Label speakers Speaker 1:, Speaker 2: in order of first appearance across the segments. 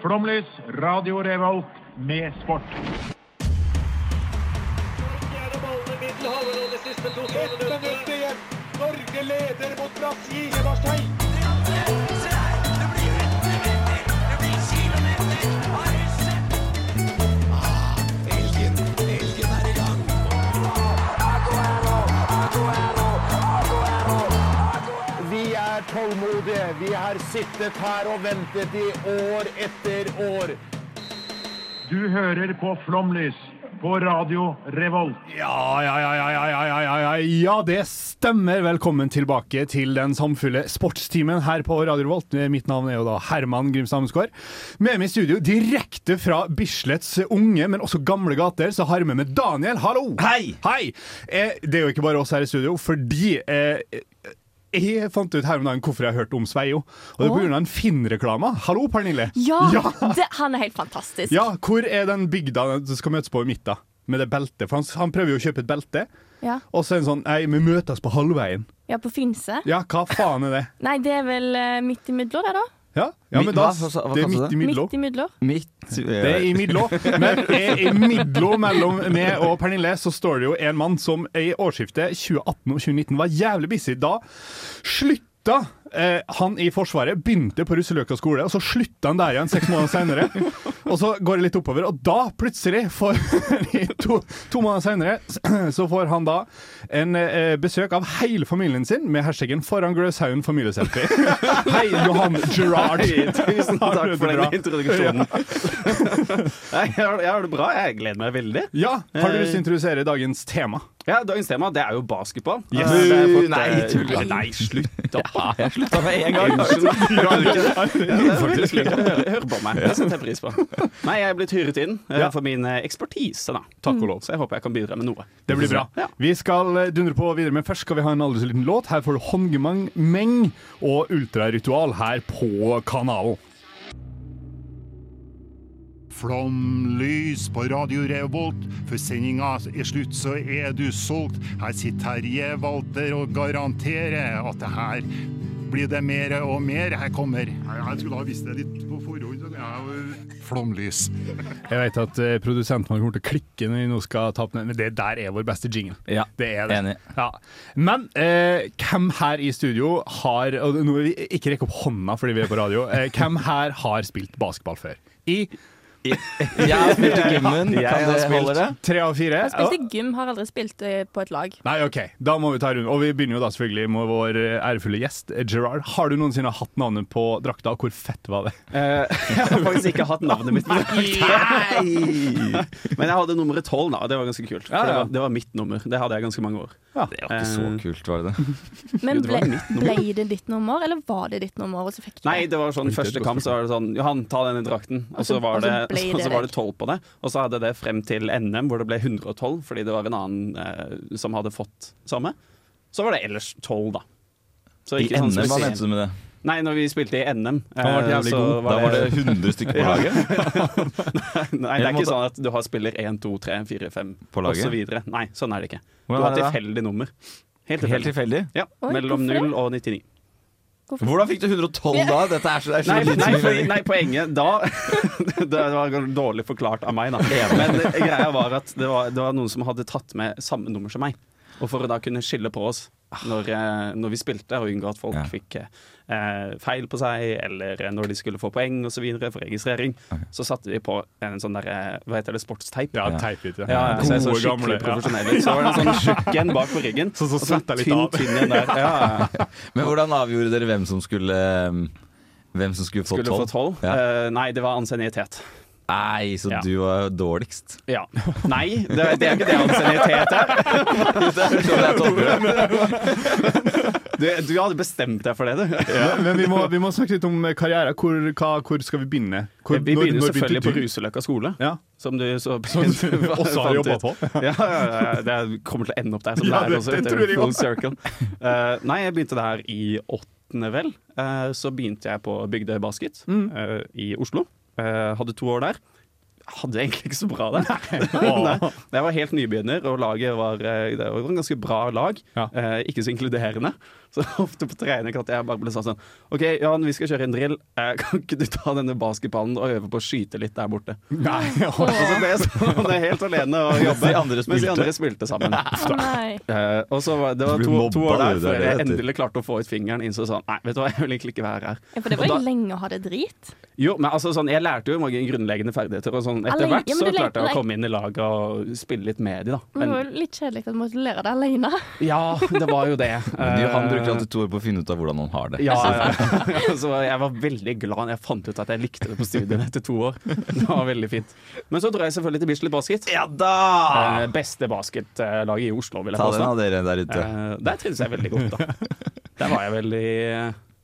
Speaker 1: Flomlys, Radio Revolt med sport.
Speaker 2: Norge leder mot Brasil i Marseille.
Speaker 3: Tålmodige. Vi har sittet her og ventet i år etter år.
Speaker 1: Du hører på Flomlys på Radio Revolt.
Speaker 4: Ja, ja, ja, ja, ja, ja, ja, ja, ja, ja, det stemmer. Velkommen tilbake til den samfulle sportstimen her på Radio Revolt. Mitt navn er jo da Herman Grimstad Amesgaard. Med meg i studio, direkte fra Bislets unge, men også gamle gater, så har jeg med meg Daniel. Hallo!
Speaker 5: Hei!
Speaker 4: Hei! Eh, det er jo ikke bare oss her i studio, fordi eh, jeg fant ut her om dagen hvorfor jeg har hørt om Sveio. Og det er pga. en Finn-reklame. Hallo, Pernille.
Speaker 6: Ja,
Speaker 4: Ja.
Speaker 6: Det, han er helt fantastisk.
Speaker 4: Ja, hvor er den bygda som skal møtes på i midten? Med det beltet. For han, han prøver jo å kjøpe et belte,
Speaker 6: Ja.
Speaker 4: og så er det sånn Nei, vi møtes på halvveien.
Speaker 6: Ja, på Finse.
Speaker 4: Ja, hva faen er det?
Speaker 6: Nei, det er vel uh, midt imellom, der, da.
Speaker 4: Ja, ja men da
Speaker 5: Hva- hva- hva
Speaker 4: Det er midt
Speaker 5: i
Speaker 4: imellom.
Speaker 6: Midt imellom.
Speaker 5: Midt
Speaker 4: Det er imellom. Men i imellom mellom meg og Pernille så står det jo en mann som i årsskiftet 2018 og 2019 var jævlig busy. Da slutta eh, han i Forsvaret, begynte på Russeløkka skole, og så slutta han der igjen seks måneder senere. Og så går det litt oppover, og da plutselig, for to, to måneder senere, så får han da en eh, besøk av hele familien sin med hashtaggen 'foran Gløshaugen familieselfie'. Hei, Johan Gerard.
Speaker 5: Hei,
Speaker 4: Tusen
Speaker 5: takk for den introduksjonen. Ja. jeg har, jeg har det bra. Jeg gleder meg veldig.
Speaker 4: Ja, Har du lyst til å introdusere dagens tema?
Speaker 5: Ja, Dagens tema det er jo basketball.
Speaker 4: Yes.
Speaker 5: Fått,
Speaker 4: Nei,
Speaker 5: eh,
Speaker 4: tuller.
Speaker 5: Nei, slutt opp.
Speaker 7: Jeg slutta med en gang.
Speaker 5: Høre på meg. Det setter jeg pris på. Nei, jeg er blitt hyret inn eh,
Speaker 4: Ja.
Speaker 5: for min eh, ekspertise, da.
Speaker 4: Takk og lov.
Speaker 5: Så jeg håper jeg kan bidra med noe.
Speaker 4: Det blir bra.
Speaker 5: Ja.
Speaker 4: Vi skal dundre på videre, men først skal vi ha en aldri så liten låt. Her får du Hongemang Meng og Ultraritual her på kanalen.
Speaker 8: Flomlys på Radio Revolt. For sendinga er slutt, så er du solgt. Her sitter Terje Walter og garanterer at det her blir det mer og mer. Her kommer Jeg skulle ha visst det litt på forhånd. jeg er jo Flomlys.
Speaker 4: Jeg vet at uh, produsenten kommer til å klikke når vi nå skal ta opp den, men det der er vår beste jingle.
Speaker 7: Ja,
Speaker 4: Det er det.
Speaker 7: enig.
Speaker 4: Ja. Men eh, hvem her i studio har Og nå vil vi ikke rekke opp hånda fordi vi er på radio. Eh, hvem her har spilt basketball før? I
Speaker 7: Jeg har spilt i gymmen.
Speaker 5: Jeg
Speaker 7: Kan
Speaker 5: spilt-
Speaker 7: holde det?
Speaker 4: tre av fire?
Speaker 6: Jeg har spilt i gym, har aldri spilt eh, på et lag.
Speaker 4: Nei, OK. Da må vi ta rundt. Og vi begynner jo da selvfølgelig med vår eh, ærefulle gjest, eh, Gerard. Har du noensinne hatt navnet på drakta, og hvor fett var det?
Speaker 5: Eh, jeg har faktisk ikke hatt navnet mitt på drakta. Men jeg hadde nummeret tolv, da. Det var ganske kult. For det, var, det var mitt nummer. Det hadde jeg ganske mange år.
Speaker 7: Det var ikke så kult, var det det?
Speaker 6: Men ble,
Speaker 5: var mitt nummer.
Speaker 6: ble det ditt nummer, eller var det ditt nummer? Og så fikk du
Speaker 5: Nei, det var sånn første kamp så var det sånn Johan, ta denne drakten. Og
Speaker 6: så
Speaker 5: var det, og
Speaker 6: det
Speaker 5: så var det
Speaker 6: deg.
Speaker 5: 12 på det. Og så hadde det frem til NM, hvor det ble 112, fordi det var en annen eh, som hadde fått samme. Så var det ellers 12, da. Så
Speaker 7: I
Speaker 5: ikke sånn
Speaker 7: NM, hva mente du med det?
Speaker 5: Nei, når vi spilte i NM,
Speaker 4: Han var
Speaker 5: eh,
Speaker 4: jævlig
Speaker 5: så
Speaker 4: god.
Speaker 7: Da var det 100 stykker på laget?
Speaker 5: Nei, det er ikke sånn at du har spiller 1, 2, 3, 4, 5
Speaker 7: På laget?
Speaker 5: og så videre. Nei, sånn er det ikke. Du har tilfeldig nummer. Helt
Speaker 7: Helt
Speaker 5: tilfeldig.
Speaker 7: tilfeldig?
Speaker 5: Ja,
Speaker 6: Oi,
Speaker 5: mellom 0 og 99.
Speaker 6: Hvorfor?
Speaker 7: Hvordan fikk du 112 da? Dette er så, det er så
Speaker 5: Nei, nei,
Speaker 7: som
Speaker 5: for, nei, poenget da Det var dårlig forklart av meg, da. Men greia var at det var, det var noen som hadde tatt med samme nummer som meg. Og for å da kunne skille på oss når, eh, når vi spilte, og unngå at folk
Speaker 7: Ja.
Speaker 5: fikk eh, feil på seg, eller når de skulle få poeng osv. for registrering, så satte vi på en sånn der, eh, hva heter det, sportsteip.
Speaker 4: Ja,
Speaker 7: Ja.
Speaker 4: teip ut,
Speaker 5: Ja, ja, så jeg så skikkelig profesjonell ut. Så var det en sånn tjukk en bak på ryggen.
Speaker 4: så, så
Speaker 5: og
Speaker 4: jeg litt
Speaker 5: tynn,
Speaker 4: av.
Speaker 5: tynn en der. Ja.
Speaker 7: Men hvordan avgjorde dere hvem som skulle Hvem som skulle få 12?
Speaker 5: tolv.
Speaker 7: Ja.
Speaker 5: Uh, nei, det var ansiennitet.
Speaker 7: Nei, så
Speaker 5: Ja.
Speaker 7: du var dårligst.
Speaker 5: Ja. Nei, det, det er ikke det ansiennitet er.
Speaker 7: Sånn det.
Speaker 5: Du, du hadde bestemt deg for det, du.
Speaker 4: Ja, men vi må, vi må snakke litt om karriere. Hvor, hva, hvor skal vi begynne? Hvor,
Speaker 5: Vi begynner
Speaker 4: når- når
Speaker 5: selvfølgelig på? Ruseløkka skole,
Speaker 4: Ja,
Speaker 5: som du så
Speaker 4: Som du også har jobba på.
Speaker 5: Ja, ja, ja, det kommer til å ende opp der som lærer også.
Speaker 4: det jeg
Speaker 5: full
Speaker 4: også.
Speaker 5: circle. Eh, nei, jeg begynte der i åttende, vel. Uh, så begynte jeg på Bygdøy Basket
Speaker 4: Mm.
Speaker 5: eh, i Oslo. Eh, hadde to år der. hadde egentlig ikke så bra der. Jeg var helt nybegynner, og laget var, eh, det var en ganske bra lag.
Speaker 4: Ja.
Speaker 5: Eh, ikke så inkluderende. Så ofte på trening at jeg bare ble sånn, sånn OK, Jan, vi skal kjøre en drill. Eh, kan ikke du ta denne basketballen og øve på å skyte litt der borte?
Speaker 4: Nei, oh.
Speaker 5: Og så ble jeg sånn helt alene og jobbe mens de andre spilte sammen.
Speaker 6: Nei
Speaker 5: eh, og så var, Det var to, to år der før jeg endelig klarte å få ut fingeren innså sånn Nei, vet du hva, jeg vil egentlig ikke være her.
Speaker 6: Ja, for det var jo lenge å ha det drit.
Speaker 5: Jo, men altså sånn, jeg lærte jo mange grunnleggende ferdigheter, og sånn etter hvert så klarte jeg å komme inn i laget og spille litt med de, da.
Speaker 6: Men, det var jo litt kjedelig at du måtte lære deg alene.
Speaker 5: Ja, det var jo det.
Speaker 7: Uh, 32 år på å finne ut av hvordan han har det.
Speaker 5: Ja, ja. Så jeg var veldig glad jeg fant ut at jeg likte det på studiene etter to år. Det var veldig fint. Men så drar jeg selvfølgelig til Bislett Basket.
Speaker 7: Ja da!
Speaker 5: Det beste basketlaget i Oslo, vil jeg påstå.
Speaker 7: Ta den av dere der ute.
Speaker 5: Eh, der trives jeg veldig godt, da. Der var jeg veldig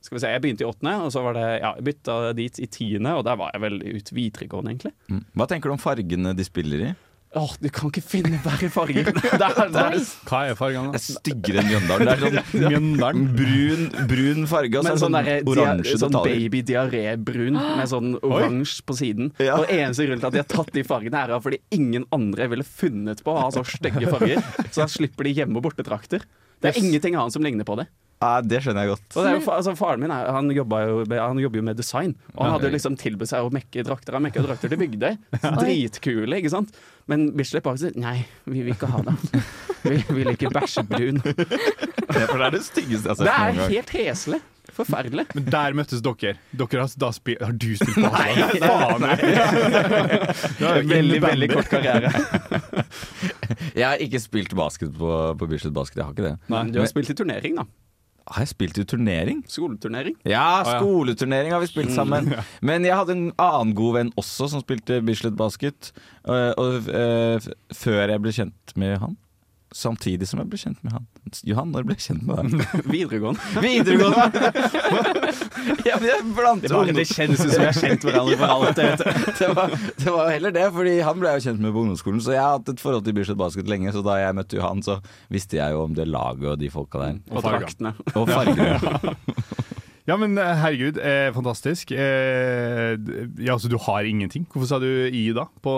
Speaker 5: skal vi se, Jeg begynte i åttende, og så var det, ja, jeg bytta dit i tiende. Og der var jeg vel ut videregående, egentlig.
Speaker 7: Mm. Hva tenker du om fargene de spiller i?
Speaker 5: Åh, du kan ikke finne verre farger! Det er, det er,
Speaker 4: Hva er fargene?
Speaker 7: Det er styggere enn Mjøndalen. Det er sånn
Speaker 4: Mjøndalen.
Speaker 7: brun, brun farge, og så
Speaker 5: sånn,
Speaker 7: sånn
Speaker 5: derre
Speaker 7: oransje
Speaker 5: sånn
Speaker 7: detaljer.
Speaker 5: baby diaré-brun med sånn oransje på siden.
Speaker 7: Ja.
Speaker 5: Og eneste grunn til at de har tatt de fargene, er fordi ingen andre ville funnet på å ha så stygge farger. Så da slipper de hjemme- og bortetrakter. Det er
Speaker 4: Yes.
Speaker 5: ingenting annet som ligner på det.
Speaker 7: Ja, det skjønner jeg godt.
Speaker 5: Og det er jo, altså, faren min han, jobba jo, han jobber jo med design, og han hadde jo liksom tilbudt seg å mekke drakter. Han mekka drakter til Bygdøy. Dritkule, ikke sant? Men Bislett bare sier nei, vi vil ikke ha det. Vi vil ikke
Speaker 7: bæsje brun. det er det styggeste jeg har sett
Speaker 5: Det er helt heslig. Forferdelig.
Speaker 4: Men der møttes dere. Dere har, da spil, har du spilt basketball? Faen, nei. Er jo
Speaker 5: Veldig, veldig kort karriere.
Speaker 7: Jeg har ikke spilt basket på, på Bislett Basket, jeg har ikke det.
Speaker 5: Nei, du har spilt i turnering, da.
Speaker 7: Har jeg spilt i turnering?
Speaker 5: Skoleturnering.
Speaker 7: Ja, skoleturnering har vi spilt sammen. Men jeg hadde en annen god venn også som spilte Bislett Basket. Og, og og, før jeg ble kjent med han. Samtidig som jeg ble kjent med han. Johan, når ble jeg kjent med deg?
Speaker 5: Videregående.
Speaker 7: Videregående! ja, men jeg blandet
Speaker 5: Det, bare, det kjennes ut som vi har kjent hverandre for alt.
Speaker 7: det, var, det var heller det, fordi han ble jo kjent med på ungdomsskolen. Så jeg har hatt et forhold til Bislett Basket lenge, så da jeg møtte Johan, så visste jeg jo om det laget og de folka der.
Speaker 5: Og draktene.
Speaker 7: Og fargene.
Speaker 4: Ja, men eh, herregud, eh, fantastisk. Eh, ja, altså, du har ingenting. Hvorfor sa du I da? På,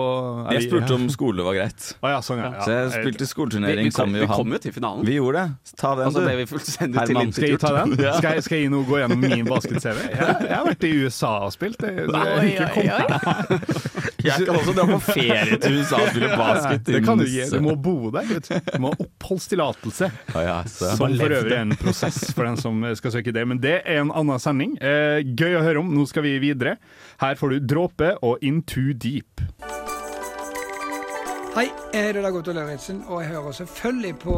Speaker 7: Jeg spurte om skole var greit.
Speaker 4: Ah, ja, sånn, ja.
Speaker 7: Så jeg spilte skoleturnering sammen med
Speaker 5: vi kom jo til finalen.
Speaker 7: Vi gjorde det. Ta den,
Speaker 5: altså,
Speaker 7: du.
Speaker 5: Det vi
Speaker 7: Herman,
Speaker 4: Skal jeg ta den? Skal jeg, skal jeg nå gå gjennom min basket-CV? Jeg, jeg har vært i USA og spilt. Det, det,
Speaker 6: Oi,
Speaker 4: ikke
Speaker 6: oi,
Speaker 4: kom-
Speaker 6: oi.
Speaker 7: Jeg kan også dra på ferie til USA og spille basket.
Speaker 4: det kan du. Du må bo der. Vet du. du må ha oppholdstillatelse.
Speaker 7: Ah, ja, så.
Speaker 4: Som for øvrig er en prosess for den som skal søke det. Men det er en annen sending. Eh, gøy å høre om. Nå skal vi videre. Her får du Dråpe og Into Deep.
Speaker 9: Hei, jeg heter Dag Otto Lauritzen, og jeg hører selvfølgelig på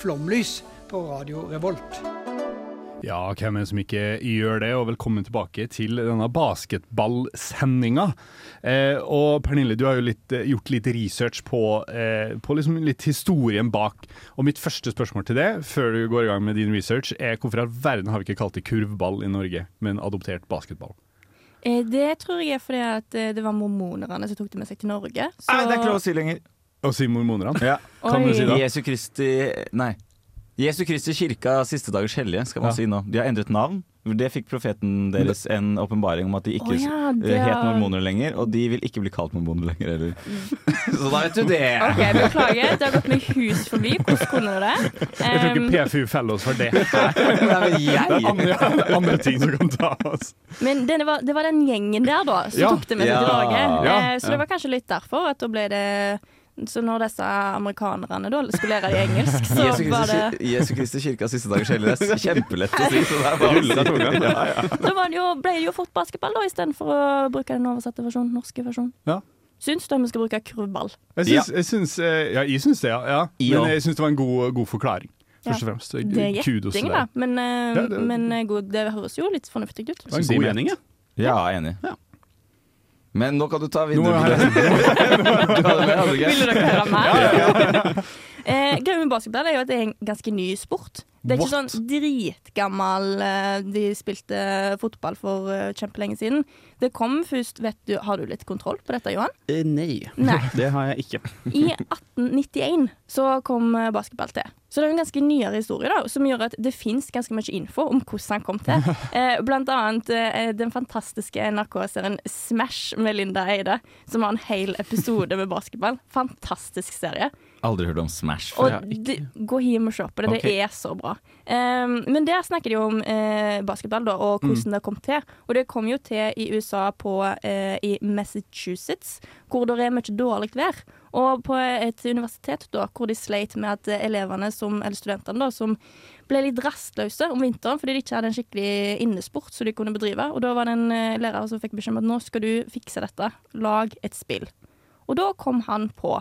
Speaker 9: Flomlys på Radio Revolt.
Speaker 4: Ja, hvem er det som ikke gjør det? Og velkommen tilbake til denne basketballsendinga. Eh, og Pernille, du har jo litt, eh, gjort litt research på, eh, på liksom litt historien bak. Og mitt første spørsmål til det, før du går i gang med din research, er hvorfor i all verden har vi ikke kalt det kurvball i Norge, men adoptert basketball?
Speaker 6: Eh, Det tror jeg er fordi at eh, det var mormonerne som tok det med seg til Norge. Så...
Speaker 7: Nei, det er ikke lov å si lenger.
Speaker 4: Å si mormonerne?
Speaker 7: Ja.
Speaker 4: Kan du si det?
Speaker 7: Jesu Kristi Nei. Jesu Kristi kirka siste dagers hellige, skal man
Speaker 4: Ja.
Speaker 7: si nå. De har endret navn. Det fikk profeten deres en åpenbaring om at de ikke
Speaker 6: oh, ja,
Speaker 7: eh,
Speaker 6: det
Speaker 7: het
Speaker 6: er-
Speaker 7: mormoner lenger, og de vil ikke bli kalt mormoner lenger heller. Så da vet du det.
Speaker 6: OK, beklager. Det har gått meg hus forbi. Hvordan kunne det det?
Speaker 4: Jeg tror ikke PFU feller oss for det.
Speaker 7: Nei, men
Speaker 4: Det er
Speaker 7: jeg
Speaker 4: andre, andre ting som kan ta oss.
Speaker 6: men det var, det var den gjengen der, da, som
Speaker 4: Ja.
Speaker 6: tok det med seg til.
Speaker 7: Ja.
Speaker 6: Eh, Så det var kanskje litt derfor at da ble det Så når disse amerikanerne da skulle lære engelsk, så
Speaker 7: Jesu
Speaker 6: var det
Speaker 7: Jesu Kristi kirka siste dagers er kjempelett å si. Så det er bare. Ja, ja.
Speaker 6: Da var det jo, ble det jo fort basketball, da, istedenfor å bruke den oversatte versjonen, norske versjonen.
Speaker 4: Ja.
Speaker 6: Syns du vi skal bruke krubball?
Speaker 4: Jeg syns, jeg syns, ja, jeg syns det, ja. ja.
Speaker 7: Ja.
Speaker 4: Men jeg syns det var en god, god forklaring. Først og fremst.
Speaker 6: Det er gjetting, da. Men, eh,
Speaker 4: Ja, det-
Speaker 6: men eh, god, det høres jo litt fornuftig ut.
Speaker 4: Det var en god
Speaker 5: jeg mening, ja.
Speaker 7: Ja, enig.
Speaker 5: Ja.
Speaker 7: Men nå kan du ta videre.
Speaker 4: er?
Speaker 6: Vil dere høre mer? eh, Greia med basketball er jo at det er en ganske ny sport. Det er ikke
Speaker 4: What?
Speaker 6: sånn dritgammel eh, De spilte fotball for eh, kjempelenge siden. Det kom først vet du, Har du litt kontroll på dette, Johan?
Speaker 5: Eh, nei.
Speaker 6: Nei.
Speaker 5: Det har jeg ikke.
Speaker 6: I 1891 så kom eh, basketball til. Så det er en ganske nyere historie da, som gjør at det fins ganske mye info om hvordan han kom til. Eh, blant annet eh, den fantastiske NRK-serien Smash med Linda Eide, som har en hel episode med basketball. Fantastisk serie.
Speaker 7: Aldri hørt om Smash før.
Speaker 6: det, gå hjem og se på det.
Speaker 7: Ok.
Speaker 6: Det er så bra. Um, men der snakker de om uh, basketball da, og hvordan det kom til. Og det kom jo til i USA på, uh, i Massachusetts, hvor det er mye dårlig vær. Og på et universitet da, hvor de sleit med at elevene, som, eller studentene, da, som ble litt rastløse om vinteren fordi de ikke hadde en skikkelig innesport som de kunne bedrive. Og da var det en eh, lærer som fikk beskjed om at nå skal du fikse dette. Lag et spill. Og da kom han på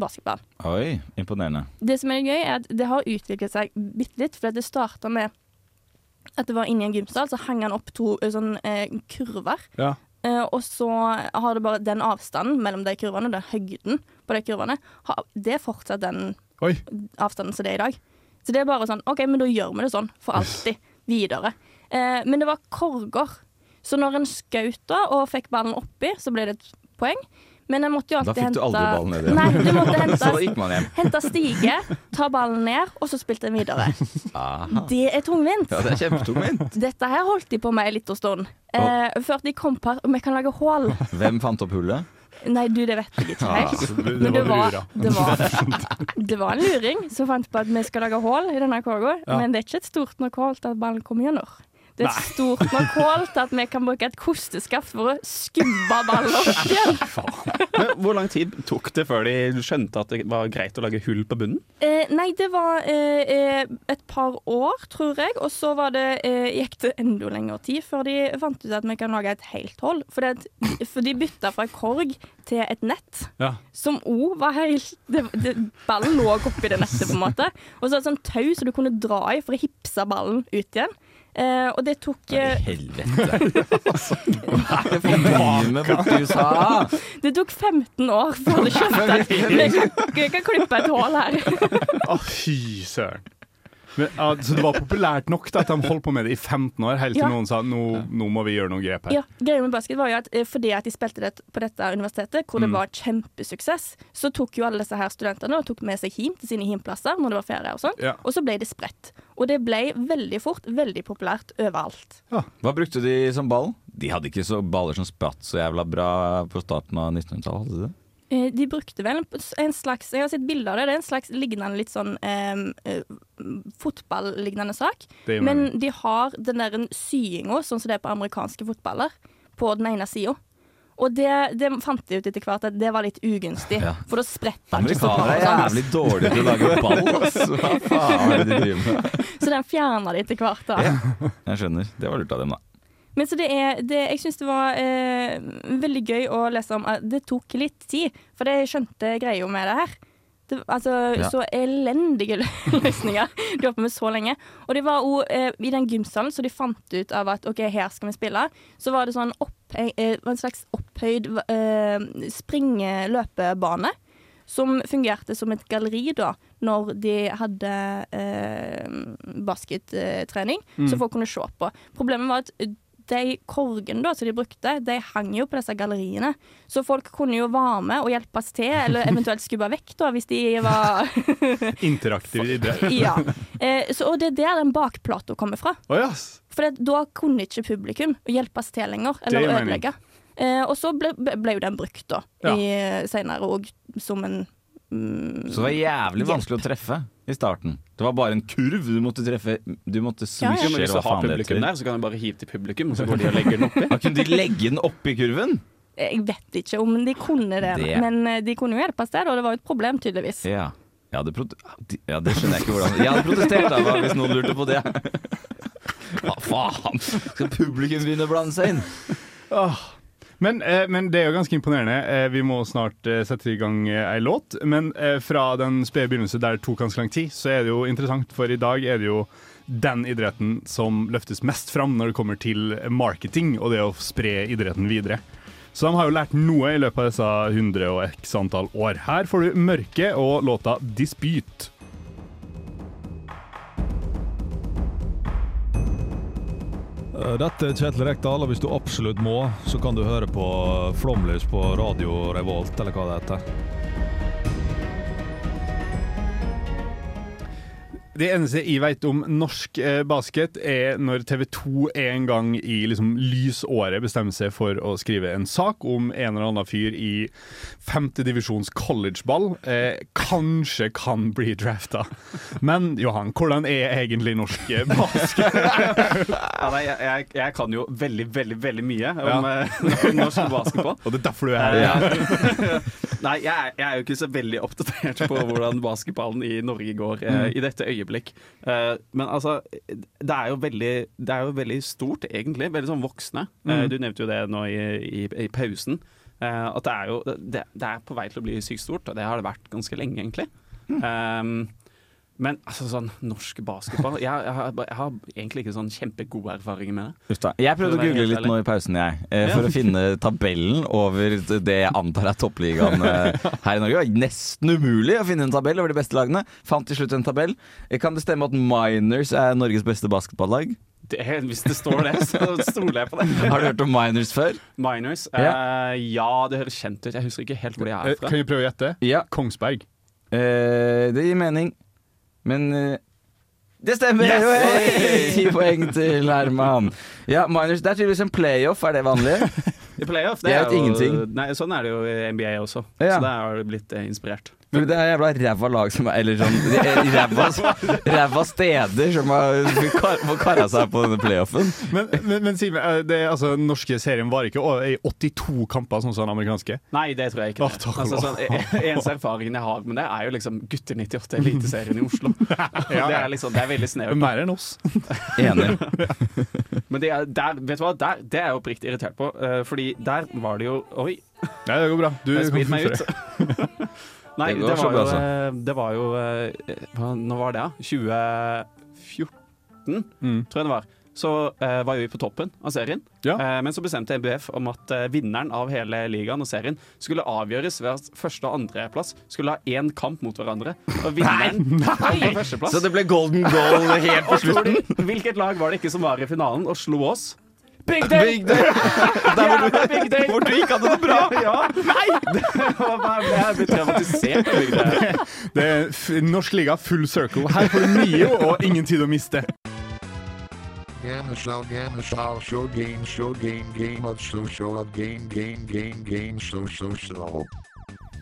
Speaker 6: basketball.
Speaker 7: Oi, imponerende.
Speaker 6: Det som er gøy, er at det har utviklet seg bitte litt. For det starta med at det var inni en gymsal, så hang han opp to sånn eh, kurver.
Speaker 4: Ja.
Speaker 6: Eh, og så har det bare den avstanden mellom de kurvene, den høgden på de kurvene, har, det er fortsatt den
Speaker 4: Oi.
Speaker 6: avstanden som det er i dag. Så det er bare sånn OK, men da gjør vi det sånn for alltid. Videre. Eh, men det var korger. Så når en skjøt og fikk ballen oppi, så ble det et poeng. Men jeg måtte jo
Speaker 7: Da fikk du aldri ballen ned igjen.
Speaker 6: Nei, du måtte hente
Speaker 7: Så da gikk man hjem.
Speaker 6: Hente stige, ta ballen ned, og så spilte en videre.
Speaker 7: Aha.
Speaker 6: Det er tungvint.
Speaker 7: Ja, det er kjempetungvint.
Speaker 6: Dette her holdt de på med en liten stund. Eh, før de kom på at vi kan lage hull.
Speaker 7: Hvem fant opp hullet?
Speaker 6: Nei, du, det vet jeg ikke helt.
Speaker 7: Ja, det-
Speaker 6: Men det
Speaker 7: var
Speaker 6: var, det, var, det var en luring som fant på at vi skal lage hull i denne kåga,
Speaker 4: Ja.
Speaker 6: men det er ikke et stort nok hull til at ballen kommer gjennom. Det er et stort nok hull til at vi kan bruke et kosteskaft for å skubbe ballen opp igjen.
Speaker 5: Men hvor lang tid tok det før de skjønte at det var greit å lage hull på bunnen?
Speaker 6: Eh, nei, det var eh, eh, et par år, tror jeg. Og så var det, eh, gikk det enda lengre tid før de fant ut at vi kan lage et helt hold. For, det, for de bytta fra korg til et nett.
Speaker 4: Ja.
Speaker 6: Som òg var helt det, det, Ballen lå oppi det nettet, på en måte. Og så et sånt tau som du kunne dra i for å hipse ballen ut igjen. Eh, og det tok eh,
Speaker 7: Helvete. Altså, hva er det for mye borti USA?
Speaker 6: Det tok 15 år før de skjønte vi kan, vi kan klippe et hull her.
Speaker 4: Å, fy søren. Men, ja, så det var populært nok da, at de holdt på med det i 15 år, helt til
Speaker 6: Ja.
Speaker 4: noen sa nå, nå må vi gjøre noen grep her.
Speaker 6: Ja, greia med basket var jo at eh, fordi at de spilte det på dette universitetet, hvor det
Speaker 4: Mm.
Speaker 6: var kjempesuksess, så tok jo alle disse her studentene og tok med seg hjem til sine hjemplasser når det var ferie og sånn,
Speaker 7: Ja.
Speaker 6: og så ble det spredt. Og det ble veldig fort veldig populært overalt. Ja.
Speaker 7: Hva brukte de som ball? De hadde ikke så baller som spratt så jævla bra på starten av 1900-tallet, hadde de det?
Speaker 6: Eh, De brukte vel en slags Jeg har sett bilde av det. Det er en slags lignende litt sånn eh, fotballignende sak. Men de har den der syinga, sånn som det er på amerikanske fotballer, på den ene sida. Og det, det fant de ut etter hvert at det var litt ugunstig,
Speaker 7: Ja.
Speaker 6: for da spretter den ikke så
Speaker 7: Amerikanere er jævlig dårlige til å lage ball, altså. Hva faen er det de driver med?
Speaker 6: Så den fjerna de etter hvert. da.
Speaker 7: Jeg skjønner. Det var lurt av dem, da.
Speaker 6: Men så det er, det, jeg syns det var eh, veldig gøy å lese om at det tok litt tid, for det jeg skjønte greia med det her. Det, altså,
Speaker 10: Ja.
Speaker 6: Så elendige løsninger de holdt på med så lenge. Og det var òg eh, i den gymsalen så de fant ut av at OK, her skal vi spille. Så var det sånn opp, eh, en slags opphøyd eh, springeløpebane. Som fungerte som et galleri da, når de hadde eh, baskettrening,
Speaker 10: Mm.
Speaker 6: så folk kunne se på. Problemet var at de korgene da, som de brukte, de hang jo på disse galleriene. Så folk kunne jo være med og hjelpes til, eller eventuelt skubbe vekk da, hvis de var
Speaker 4: Interaktiv idrett.
Speaker 6: Ja. Eh, så, og det er der den bakplata kommer fra.
Speaker 4: Oh, yes.
Speaker 6: For det, da kunne ikke publikum hjelpes til lenger, eller
Speaker 4: det
Speaker 6: ødelegge. Eh, og så ble, ble jo den brukt da,
Speaker 7: Ja.
Speaker 6: i, senere òg som en mm,
Speaker 7: Så det var jævlig
Speaker 6: hjelp.
Speaker 7: vanskelig å treffe i starten. Det var bare en kurv du måtte treffe. Du måtte
Speaker 5: Ja,
Speaker 7: swishe,
Speaker 5: men hvis du
Speaker 7: hva
Speaker 5: har
Speaker 7: faen det
Speaker 5: publikum
Speaker 7: heter.
Speaker 5: der, så kan du bare hive til publikum, og så går de og legger den oppi.
Speaker 7: Da kunne de legge den oppi kurven?
Speaker 6: Jeg vet ikke om de kunne det,
Speaker 7: Det-
Speaker 6: men eh, de kunne jo hjelpes der, og det var jo et problem, tydeligvis.
Speaker 7: Ja. Jeg hadde prote ja, det skjønner jeg ikke hvordan Jeg hadde protestert da, hvis noen lurte på det. Hva faen? Skal publikum begynne å blande seg inn?
Speaker 4: Åh. Men, eh, men det er jo ganske imponerende. Eh, vi må snart eh, sette i gang eh, ei låt. Men eh, fra den spede begynnelse der det tok ganske lang tid, så er det jo interessant, for i dag er det jo den idretten som løftes mest fram når det kommer til marketing og det å spre idretten videre. Så de har jo lært noe i løpet av disse 100 og x antall år. Her får du Mørke og låta 'Dispute'.
Speaker 11: Dette er Kjetil Rekdal, og hvis du absolutt må, så kan du høre på Flomlys på Radio Revolt, eller hva det heter.
Speaker 4: Det eneste jeg vet om norsk eh, basket, er når TV 2 en gang i liksom, lysåret bestemmer seg for å skrive en sak om en eller annen fyr i femtedivisjons collegeball. Eh, kanskje kan bli drafta. Men Johan, hvordan er egentlig norsk eh, basket?
Speaker 5: Ja, nei, jeg, jeg, jeg kan jo veldig, veldig veldig mye om ja. norsk basketball.
Speaker 4: Og det er derfor du er her.
Speaker 5: Ja. Nei, jeg, er- jeg er jo ikke så veldig oppdatert på hvordan basketballen i Norge går eh, i dette øyeblikk. Eh, men altså, det er, jo veldig, det er jo veldig stort, egentlig. Veldig sånn voksne. Eh,
Speaker 4: Mm.
Speaker 5: du nevnte jo det nå i, i, i pausen. Eh, at det er jo det, det er på vei til å bli sykt stort, og det har det vært ganske lenge, egentlig. Um, men altså sånn norsk basketball jeg, jeg, har, jeg har egentlig ikke sånn kjempegode erfaringer med det.
Speaker 7: Jeg prøvde å google litt nå i pausen, jeg. eh, For
Speaker 5: Ja.
Speaker 7: å finne tabellen over det jeg antar er toppligaen eh, her i Norge. Det var nesten umulig å finne en tabell over de beste lagene. Fant til slutt en tabell. Eh, Kan det stemme at Miners er Norges beste basketballag?
Speaker 5: det. Hvis det står det, så stoler jeg på det.
Speaker 7: Har du hørt om Miners før?
Speaker 5: Miners?
Speaker 7: Ja.
Speaker 5: Eh, ja, det høres kjent ut. Jeg husker ikke helt hvor de er fra.
Speaker 4: Kan vi prøve å gjette?
Speaker 7: Ja.
Speaker 4: Kongsberg.
Speaker 7: Eh, det gir mening, men eh, det stemmer!
Speaker 4: Yes!
Speaker 7: Hey! Ti poeng til Herman. Ja, Miners, Det er tydeligvis en playoff, er det vanlig?
Speaker 5: I playoff,
Speaker 7: Jeg
Speaker 5: det er jo,
Speaker 7: ingenting.
Speaker 5: Nei, sånn er det jo i NBA også.
Speaker 7: Ja.
Speaker 5: Så der har du blitt eh, inspirert.
Speaker 7: Men det er jævla ræva lag som er Eller sånn ræva, ræva steder som har kar- får kara seg på denne playoffen.
Speaker 4: Men, men, men si meg, eh, det, er altså, den norske serien varer ikke i 82 kamper, sånn som den amerikanske?
Speaker 5: Nei, det tror jeg ikke.
Speaker 4: det takk
Speaker 5: altså, sånn, e- eneste erfaringen jeg har med det, er jo liksom Gutter 98, Eliteserien i Oslo. Det er liksom, det er veldig snevert.
Speaker 4: Mer enn oss.
Speaker 7: Enig.
Speaker 5: Men det er, der, vet du hva, der, det er jeg oppriktig irritert på. eh, fordi der var det jo Oi,
Speaker 4: Nei, det går bra. Du
Speaker 5: jeg
Speaker 4: kan
Speaker 5: meg ut. Nei,
Speaker 7: Det
Speaker 5: det,
Speaker 7: går så
Speaker 5: var jo,
Speaker 7: altså.
Speaker 5: eh, det var jo eh, hva, Når var det, da? 2014,
Speaker 4: Mm.
Speaker 5: tror jeg det var. Så eh, var jo vi på toppen av serien.
Speaker 4: Ja.
Speaker 5: Eh, men så bestemte NBF om at eh, vinneren av hele ligaen og serien skulle avgjøres ved at første- og andreplass skulle ha én kamp mot hverandre. Og vinneren Nei!
Speaker 7: Så det ble golden goal helt på slutten?
Speaker 5: hvilket lag var det ikke som var i finalen og slo oss? Big Day!
Speaker 7: Big Day. Der hvor du,
Speaker 5: Big Day!
Speaker 7: hvor du ikke hadde det bra!
Speaker 5: Ja, Nei! Det jeg er blitt traumatisert av Big Day.
Speaker 4: Det er norsk liga full circle. Her får du mye og ingen tid å miste.
Speaker 10: Gamma show, game, show, game, game, show game, game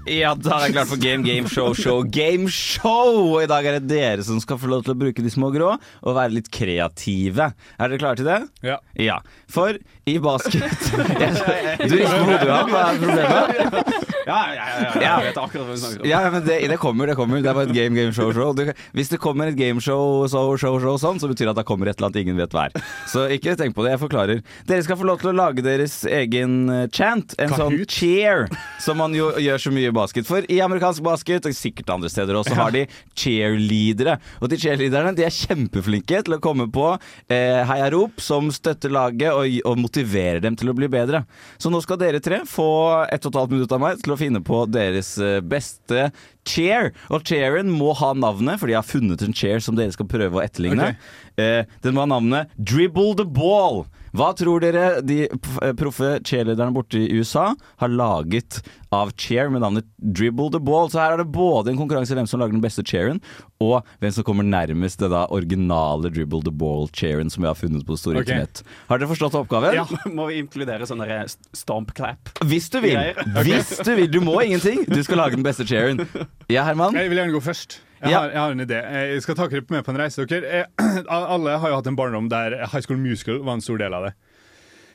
Speaker 7: Ja, da er jeg klar for Game Game Show Show Game Show! Og i dag er det dere som skal få lov til å bruke de små grå og være litt kreative. Er dere klare til det?
Speaker 4: Ja.
Speaker 7: Ja. For i basket Du rister på hodet, Johan. Hva er problemet?
Speaker 5: Ja, ja, ja, jeg vet akkurat hva du snakker om.
Speaker 7: Ja, men det, det kommer, det kommer. Det er bare et game, game, show, show. Du, hvis det kommer et game show, show, show, show sånn, så betyr det at det kommer et eller annet ingen vet hva er. Så ikke tenk på det, jeg forklarer. Dere skal få lov til å lage deres egen eh, chant. En sånn cheer, som man jo gjør så mye i basket. For i amerikansk basket, og sikkert andre steder også, har de cheerleadere. Og de cheerleaderne de er kjempeflinke til å komme på eh, heiarop som støtter laget og, og motiverer dem til å bli bedre. Så nå skal dere tre få ett og et halvt minutt av meg til å finne på deres eh, beste chair. Og chairen må ha navnet, fordi jeg har funnet en chair som dere skal prøve å etterligne. Eh, den må ha navnet Dribble the Ball. Hva tror dere de eh, proffe cheerleaderne borte i USA har laget av chair med navnet Dribble the Ball? Så her er det både en konkurranse i hvem som lager den beste chairen, og hvem som kommer nærmest det da originale Dribble the Ball-chairen som vi har funnet på det store
Speaker 4: okay.
Speaker 7: internett. Har dere forstått oppgaven?
Speaker 5: Ja, må vi inkludere sånn derre stomp clap?
Speaker 7: Hvis du vil.
Speaker 5: Okay.
Speaker 7: Hvis du vil. Du må ingenting. Du skal lage den beste chairen. Ja, Herman?
Speaker 4: Jeg vil gjerne gå først. Jeg, har, jeg har en idé. Jeg skal ta dere med på en reise. Dere, eh, alle har jo hatt en barndom der High School Musical var en stor del av det.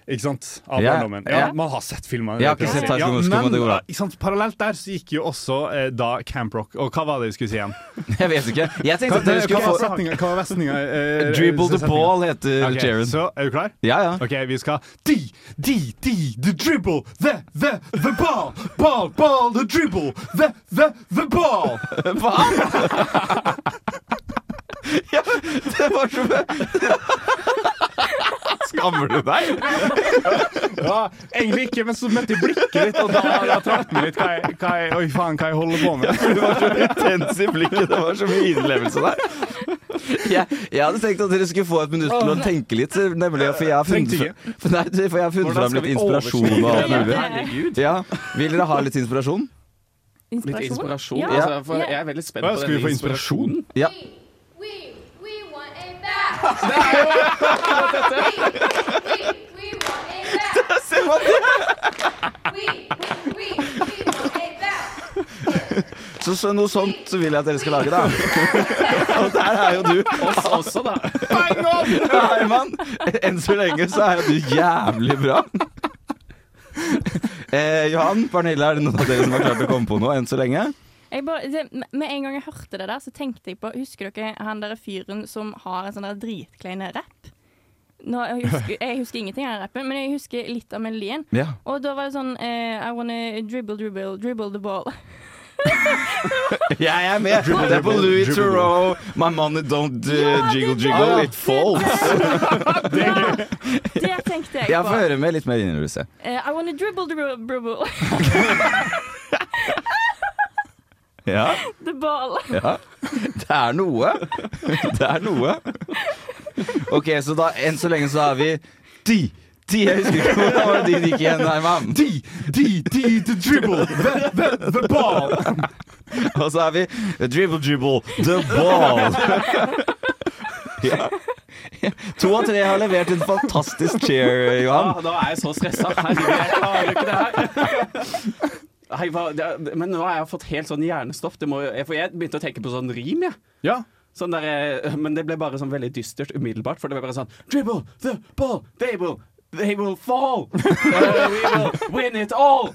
Speaker 4: Ikke sant? Av
Speaker 7: Ja,
Speaker 4: barndommen.
Speaker 7: ja.
Speaker 4: Man har sett filmene.
Speaker 7: Jeg har ikke sett ja, men det går
Speaker 4: ikke sant? Parallelt der så gikk jo også eh, da Camp Rock. Og hva var det vi skulle si igjen?
Speaker 7: Jeg vet ikke. Jeg tenkte at dere skulle få?
Speaker 4: Hva var setninga? eh,
Speaker 7: Dribble the ball heter
Speaker 4: okay,
Speaker 7: chairen.
Speaker 4: Så er du klar?
Speaker 7: Ja, ja.
Speaker 4: OK, vi skal D, D, D, the dribble, the, the, the ball, ball, ball, the dribble, the, the, the ball.
Speaker 7: Hva? ja, det var så Skammer du deg?
Speaker 4: Ja, egentlig ikke, men så møtte jeg blikket ditt, og da, da traff det meg litt hva jeg, hva jeg, Oi, faen, hva jeg holder på med.
Speaker 7: Du var så intens i blikket. Det var så mye innlevelse der. Jeg, jeg hadde tenkt at dere skulle få et minutt til å tenke litt, nemlig for jeg har funnet, for, nei, for jeg har funnet fram litt inspirasjon og alt mulig. Ja, Vil dere ha litt inspirasjon?
Speaker 5: Litt inspirasjon?
Speaker 6: Ja.
Speaker 5: Altså, for jeg er veldig spent på denne
Speaker 4: få inspirasjon?
Speaker 5: inspirasjonen.
Speaker 7: Ja.
Speaker 5: Det er jo akkurat dette.
Speaker 7: Ser man Så, så noe sånt vil jeg at dere skal lage, da. Og der er jo du.
Speaker 5: Oss også, da.
Speaker 7: Nei, mann. Enn så lenge så er jo du jævlig bra. Eh, Johan, Pernille, er det noen av dere som har klart å komme på noe enn så lenge?
Speaker 6: Jeg bare, det, med en gang jeg hørte det der, så tenkte jeg på Husker dere han der fyren som har en sånn der dritklein rapp? Nå, jeg, husker, jeg husker ingenting av rappen, men jeg husker litt av melodien.
Speaker 7: Ja.
Speaker 6: Og da var det sånn eh, I wanna dribble, dribble, dribble the ball.
Speaker 7: Jeg er med. Det er på Louis Theroux. My money don't uh, jiggle jiggle, it falls.
Speaker 6: Det tenkte jeg
Speaker 7: Jeg
Speaker 6: på.
Speaker 7: får høre med litt mer innrømmelse.
Speaker 6: Uh, I wanna dribble, dribble, dribble
Speaker 7: Ja,
Speaker 6: the ball.
Speaker 7: ja. Det er noe. Det er noe. OK, så da enn så lenge så har vi de. De, jeg husker ikke hvor var det de gikk igjen her, mann.
Speaker 4: De, de, de, the dribble, the, the, the ball.
Speaker 7: Og så har vi dribble, dribble, the ball. Ja. To av tre har levert en fantastisk cheer,
Speaker 5: Ja,
Speaker 7: Johan.
Speaker 5: da er jeg så stressa. Herregud, jeg klarer ikke det her. Nei, hva, det, men nå har jeg fått helt sånn hjernestopp. Det må, jeg, for jeg begynte å tenke på sånn rim, jeg.
Speaker 4: Ja.
Speaker 5: Sånn der, eh, men det ble bare sånn veldig dystert umiddelbart. For det ble bare sånn Dribble the ball, they will They will fall! Uh, we will win it all!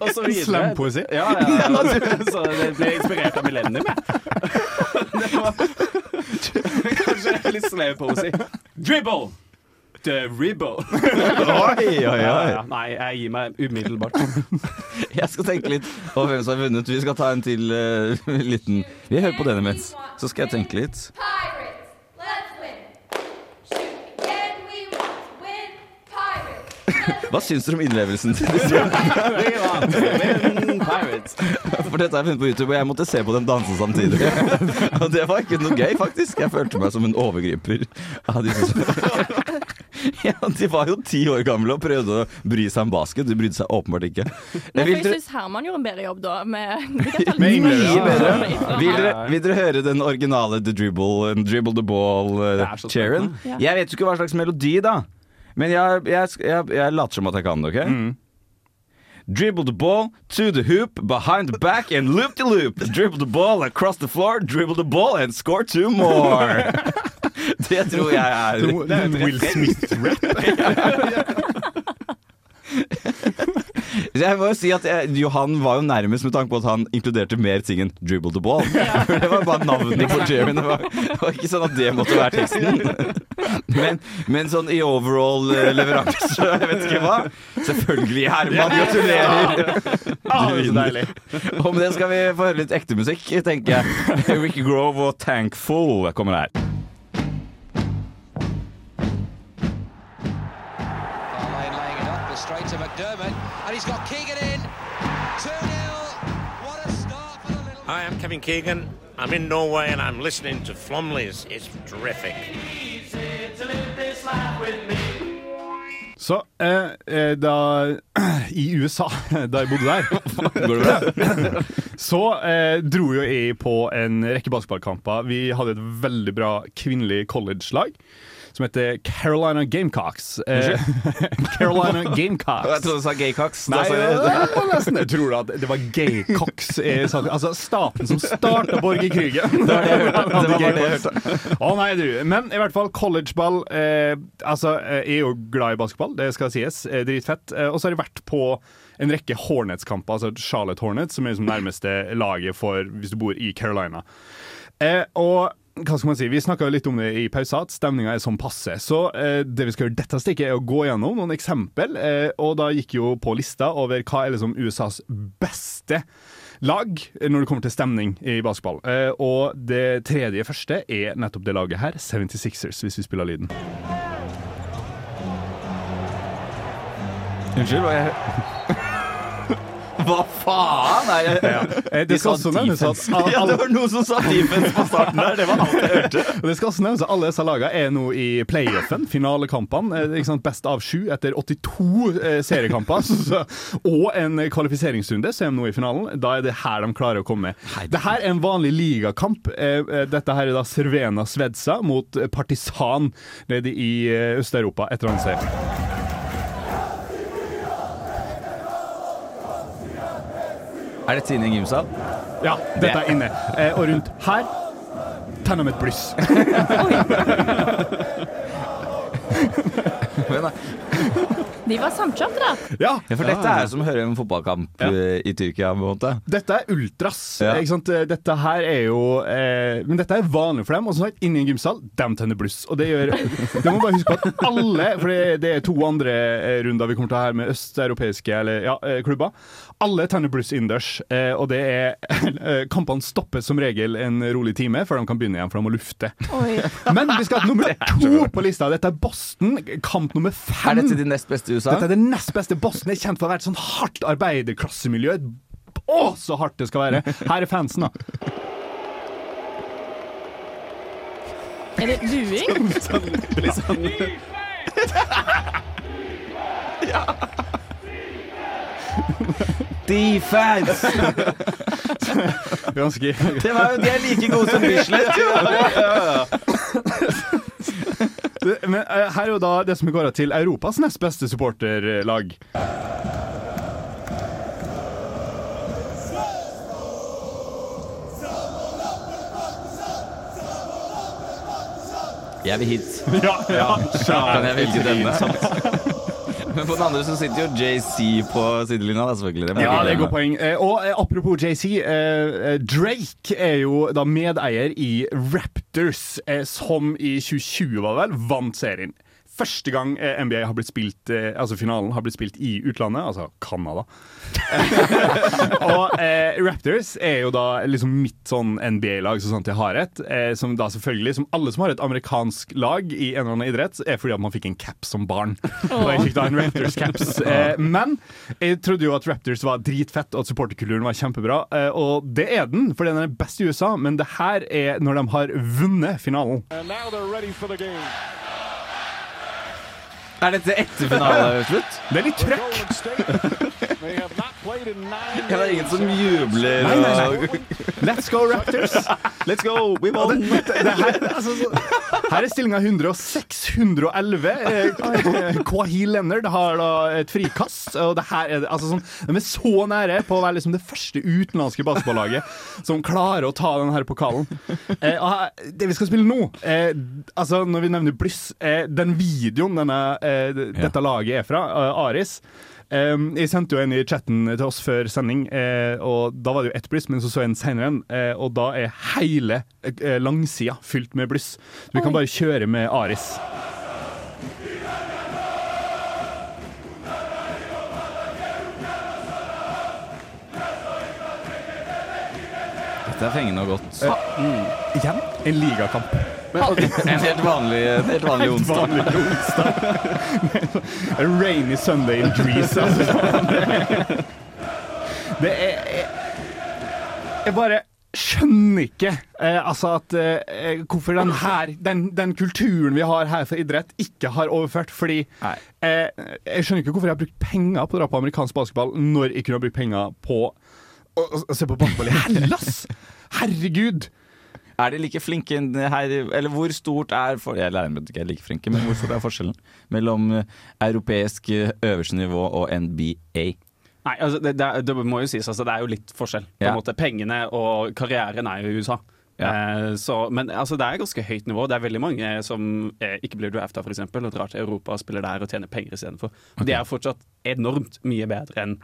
Speaker 5: Og så videre.
Speaker 4: Slampoesi.
Speaker 5: Ja, ja, ja. Så det ble inspirert av Millennium, jeg. Det var kanskje litt slampoesi. Dribble! The ribble.
Speaker 7: Oi, oi, oi.
Speaker 5: ja. Nei, jeg gir meg umiddelbart.
Speaker 7: Jeg skal tenke litt på hvem som har vunnet. Vi skal ta en til uh, liten Vi hører på denne mens. Så skal jeg tenke litt. Hva syns dere om innlevelsen til disse?
Speaker 5: Pirates.
Speaker 7: For dette har jeg funnet på YouTube, og jeg måtte se på dem danse samtidig. Og det var ikke noe gøy, faktisk. Jeg følte meg som en overgriper. av disse de var jo ti år gamle og prøvde å bry seg om basket. De brydde seg åpenbart ikke.
Speaker 6: Men for jeg
Speaker 7: dere,
Speaker 6: syns Herman gjorde en bedre jobb da. Med,
Speaker 4: Med
Speaker 7: mye bedre. Vil dere, vil dere høre den originale The Dribble, Dribble the
Speaker 5: er
Speaker 7: Ball-chairen?
Speaker 6: Ja.
Speaker 7: Jeg vet jo ikke hva slags melodi, da. Men jeg, jeg, jeg, jeg later som at jeg kan det, OK? Dribble the ball to the hoop, behind the back and loop the loop. Dribble the ball across the floor, dribble the ball and score two more. Det tror jeg er
Speaker 4: Det er Will Smith-rap.
Speaker 7: Jeg må jo si at jeg, Johan var jo nærmest med tanke på at han inkluderte mer ting enn 'dribble the ball'. For det var bare navnet på Jeremy. Det var, det var ikke sånn at det måtte være teksten. Men, men sånn i overall eh, leveranse, jeg vet ikke hva. Selvfølgelig, Herman. Gratulerer.
Speaker 4: Du er.
Speaker 7: Og med det skal vi få høre litt ekte musikk, tenker jeg. Ricky Grove og 'Tankful' kommer her.
Speaker 12: Kevin Keegan. I'm in Norway and I'm listening to Flomleys. It's terrific.
Speaker 4: Så eh, eh, da I USA, da jeg bodde der
Speaker 7: Går det bra?
Speaker 4: Så eh, dro jo jeg på en rekke basketballkamper. Vi hadde et veldig bra kvinnelig college-lag som heter Carolina Gamecocks. Eh, Carolina
Speaker 7: Gamecocks. jeg trodde du sa gaycocks.
Speaker 4: Nei, det var nesten Jeg tror at det var gaycocks. Altså staten som starta borgerkrigen. Det
Speaker 7: var det jeg hørte. Det var det jeg hørte.
Speaker 4: Å nei, du. Men i hvert fall collegeball. Eh, altså, eh, jeg er jo glad i basketball, det skal sies. Eh, dritfett. Og så har jeg vært på en rekke Hornets-kamper, altså Charlotte Hornets, som er liksom nærmeste laget for hvis du bor i Carolina. Eh, og hva skal man si? Vi snakka litt om det i pausa, at stemninga er sånn passe. Så eh, det vi skal gjøre dette stikket, er å gå gjennom noen eksempel. Eh, og da gikk jo på lista over hva er liksom USAs beste lag når det kommer til stemning i basketball. Eh, og det tredje første er nettopp det laget her, 76ers, hvis vi spiller lyden.
Speaker 7: Unnskyld, hva jeg Hva faen? Nei, jeg,
Speaker 4: Ja. Eh, Det skal også nevnes at
Speaker 7: Ja, det var noen som sa defense på starten der. Det var alt jeg hørte.
Speaker 4: Det skal også nevnes at alle disse lagene er nå i playoffen, finalekampene. eh, Best av sju etter 82 eh, seriekamper. Så, og en kvalifiseringsrunde, så er de nå i finalen. Da er det her de klarer å komme. Det her er en vanlig ligakamp. Dette her er da Cervena Svedsa mot Partisan nede i Øst-Europa, et han annet
Speaker 7: Er dette inne i en gymsal?
Speaker 4: Ja, dette er inne. Eh, Og rundt her tenner vi et blyss.
Speaker 7: Men.
Speaker 6: De var samkjørte, da.
Speaker 4: Ja,
Speaker 7: Ja, for dette er som å høre en fotballkamp ja. i Tyrkia. på en måte
Speaker 4: Dette er ultras.
Speaker 7: Ja.
Speaker 4: Ikke sant? Dette her er jo eh, Men dette er vanlig for dem. Og som sagt, inni en gymsal, de tenner bluss. Og det gjør Det må man bare huske på at alle For det, det er to andre eh, runder vi kommer til å ha her med østeuropeiske ja, eh, klubber. Alle tenner bluss innendørs. Eh, og det er eh, Kampene stopper som regel en rolig time før de kan begynne igjen, for de må lufte.
Speaker 6: Oi.
Speaker 4: Men vi skal ha nummer to på lista. Dette er Boston. Kamp nummer fem.
Speaker 7: Er dette de nest beste i USA?
Speaker 4: Dette er det nest beste. Boston er kjent for å være et sånn hardt arbeiderklassemiljø. Å, så hardt det skal være! Her er fansen, da.
Speaker 6: Er det buing?
Speaker 5: Litt sånn
Speaker 7: Defense!
Speaker 4: Ganske
Speaker 7: Det var jo, de er like gode som Bislett.
Speaker 4: Men eh, her er jo da det som går til Europas nest beste supporterlag.
Speaker 7: Jeg vil hit.
Speaker 4: Ja, ja.
Speaker 7: Kan jeg velge denne? Men på den andre så sitter jo JC på sidelinja, da, selvfølgelig. Det
Speaker 4: Ja, det er godt poeng. Eh, Og eh, apropos JC, eh, Drake er jo da medeier i Raptors, som i 2020 var vel, vant serien. Første gang eh, NBA har blitt spilt, eh, altså finalen har blitt spilt i utlandet, altså Canada. og eh, Raptors er jo da liksom mitt sånn NBA-lag, så sant jeg har et. Eh, som da selvfølgelig, som alle som har et amerikansk lag i en eller annen idrett, er fordi at man fikk en caps som barn. Og jeg fikk da en Raptors-caps. Eh, men jeg trodde jo at Raptors var dritfett, og at supporterkulturen var kjempebra. Eh, og det er den, for den er best i USA, men det her er når de har vunnet finalen.
Speaker 2: And now
Speaker 7: Er dette etter finaleslutt?
Speaker 4: Det er litt trøkk.
Speaker 7: Ja, det er ingen som jubler
Speaker 4: Nei, nei, nei. Let's go, Raptors!
Speaker 7: Let's go, we won!
Speaker 4: det, det, det her, altså, så, her er stillinga 106-111. Eh, Kwahi Leonard har da et frikast. Og det her er, altså, sånn, de er så nære på å være liksom det første utenlandske basketballaget som klarer å ta denne pokalen. Eh, og her, det vi skal spille nå, eh, altså når vi nevner Blyss eh, Den videoen denne, eh, dette laget er fra, eh, Aris Um, jeg sendte jo en i chatten til oss før sending, eh, og da var det jo ett bluss, men så så jeg en senere en, eh, og da er hele eh, langsida fylt med bluss. Så vi kan bare kjøre med Aris.
Speaker 7: Dette er fengende og godt.
Speaker 4: Igjen en ligakamp.
Speaker 7: En helt vanlig, en helt vanlig onsdag.
Speaker 4: Vanlig onsdag. A rainy Sunday in Greece. Altså. Det er jeg, jeg bare skjønner ikke eh, altså at eh, hvorfor den her den, den kulturen vi har her for idrett, ikke har overført. Fordi eh, jeg skjønner ikke hvorfor jeg har brukt penger på å dra på amerikansk basketball når jeg kunne ha brukt penger på å, å, å se på basketball i Hellas! Herregud!
Speaker 7: Er de like flinke her Eller hvor stort er for, Jeg lærer meg ikke er like flinke, men hvor stor er forskjellen mellom eh, europeisk eh, øverste nivå og NBA?
Speaker 5: Nei, altså det, det, det må jo sies, altså det er jo litt forskjell. På
Speaker 7: Ja.
Speaker 5: Pengene og karrieren er jo i USA. Eh, så, men altså, det er ganske høyt nivå. Det er veldig mange som eh, ikke blir drafta f.eks. og drar til Europa og spiller der og tjener penger istedenfor. Okay. De er fortsatt enormt mye bedre enn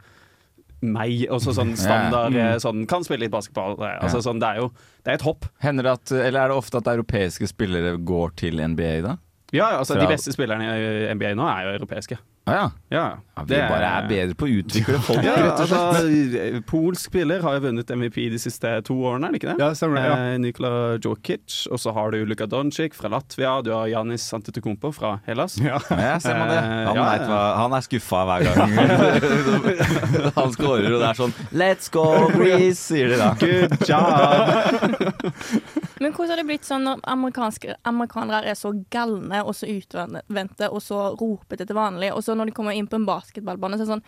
Speaker 5: meg, også sånn standard
Speaker 7: Ja.
Speaker 5: eh, sånn, Kan spille litt basketball. eh, Altså,
Speaker 7: Ja.
Speaker 5: sånn, det er jo det er et hopp.
Speaker 7: Hender det at, eller er det ofte at europeiske spillere går til NBA da?
Speaker 5: Ja, altså
Speaker 7: Fra-
Speaker 5: De beste spillerne i NBA nå er jo europeiske.
Speaker 7: Ah, ja.
Speaker 5: Ja,
Speaker 7: Ja, vi bare er bedre på å utvikle folk,
Speaker 5: Ja,
Speaker 7: rett og slett.
Speaker 5: altså, polsk spiller har jo vunnet MVP de siste to årene, er det ikke det?
Speaker 4: Ja, stemmer det, ja.
Speaker 5: Eh, Nikola Djokic, og så har du Luka Doncic fra Latvia, du har Janis Antetokounmpo fra Hellas.
Speaker 4: Ja,
Speaker 7: Ja, ser man det.
Speaker 5: Eh,
Speaker 7: Han,
Speaker 5: ja,
Speaker 7: hva, han er skuffa hver gang han scorer, og det er sånn Let's go, Grease, sier de da.
Speaker 5: Good job!
Speaker 6: Men hvordan har det blitt sånn når amerikanere er så galne og så utvendte og så ropete til vanlig, og så når de kommer inn på en basketballbane, så er det sånn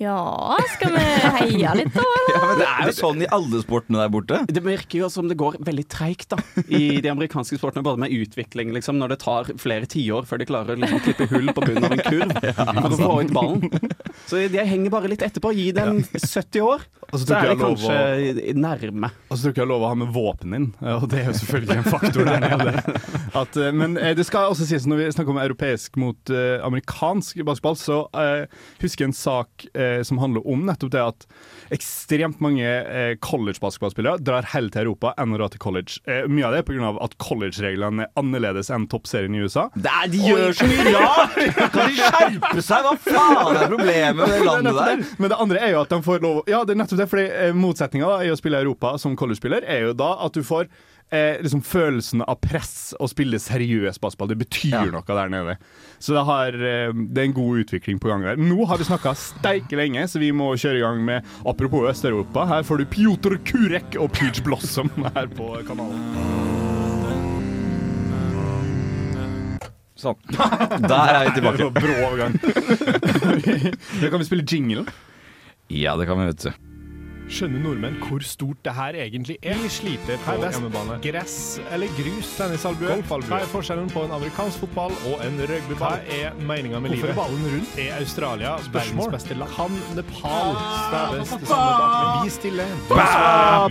Speaker 6: Ja, skal vi heie litt da, eller?
Speaker 7: Ja, men det er jo sånn i alle sportene der borte.
Speaker 5: Det virker jo som det går veldig treigt i de amerikanske sportene, både med utvikling, liksom, når det tar flere tiår før de klarer å liksom, klippe hull på bunnen av en kurv for å få ut ballen. Så de henger bare litt etterpå. Gi dem 70 år,
Speaker 4: så
Speaker 5: så er de
Speaker 4: kanskje å-
Speaker 5: nærme.
Speaker 4: Og så tror ikke jeg lov å ha med våpen din, og det er jo selvfølgelig en faktor der nede. At, eh, men eh, det skal også sies, når vi snakker om europeisk mot eh, amerikansk basketball, så uh, husker jeg en sak eh, som handler om nettopp det at ekstremt mange eh, college-basketballspillere drar heller til Europa enn å dra til college. Eh, mye av det er pga. at college-reglene er annerledes enn toppserien i USA.
Speaker 7: Det er, de gjør så mye rart! Kan de skjerpe seg? Hva faen er problemet med det
Speaker 4: Det
Speaker 7: landet der?
Speaker 4: Men det andre er jo at de får lov Ja, det er nettopp det, fordi eh, motsetninga i å spille i Europa som college-spiller er jo da at du får eh, liksom følelsen av press å spille seriøs basketball. Det betyr noe der nede. Så det, har, eh, det er en god utvikling på gang der. Nå har vi snakka steike lenge, så vi må kjøre i gang med Apropos Øst-Europa. Her får du Pjotr Kurek og Peach Blossom her på kanalen.
Speaker 7: Sånn. Der er vi tilbake.
Speaker 4: Brå overgang. Da kan vi spille jingle.
Speaker 7: Ja, det kan vi, vet du.
Speaker 13: Skjønner nordmenn hvor stort det her egentlig er? Vi sliter på hjemmebane. Gress eller grus? Tennisalbue? Hva er forskjellen på en amerikansk fotball og en rugbyball? Hva er meninga med livet? Hvorfor er ballen rundt? Er Australia verdens beste land? Kan Nepal staves det samme bak? Vi stiller. Spørsmål.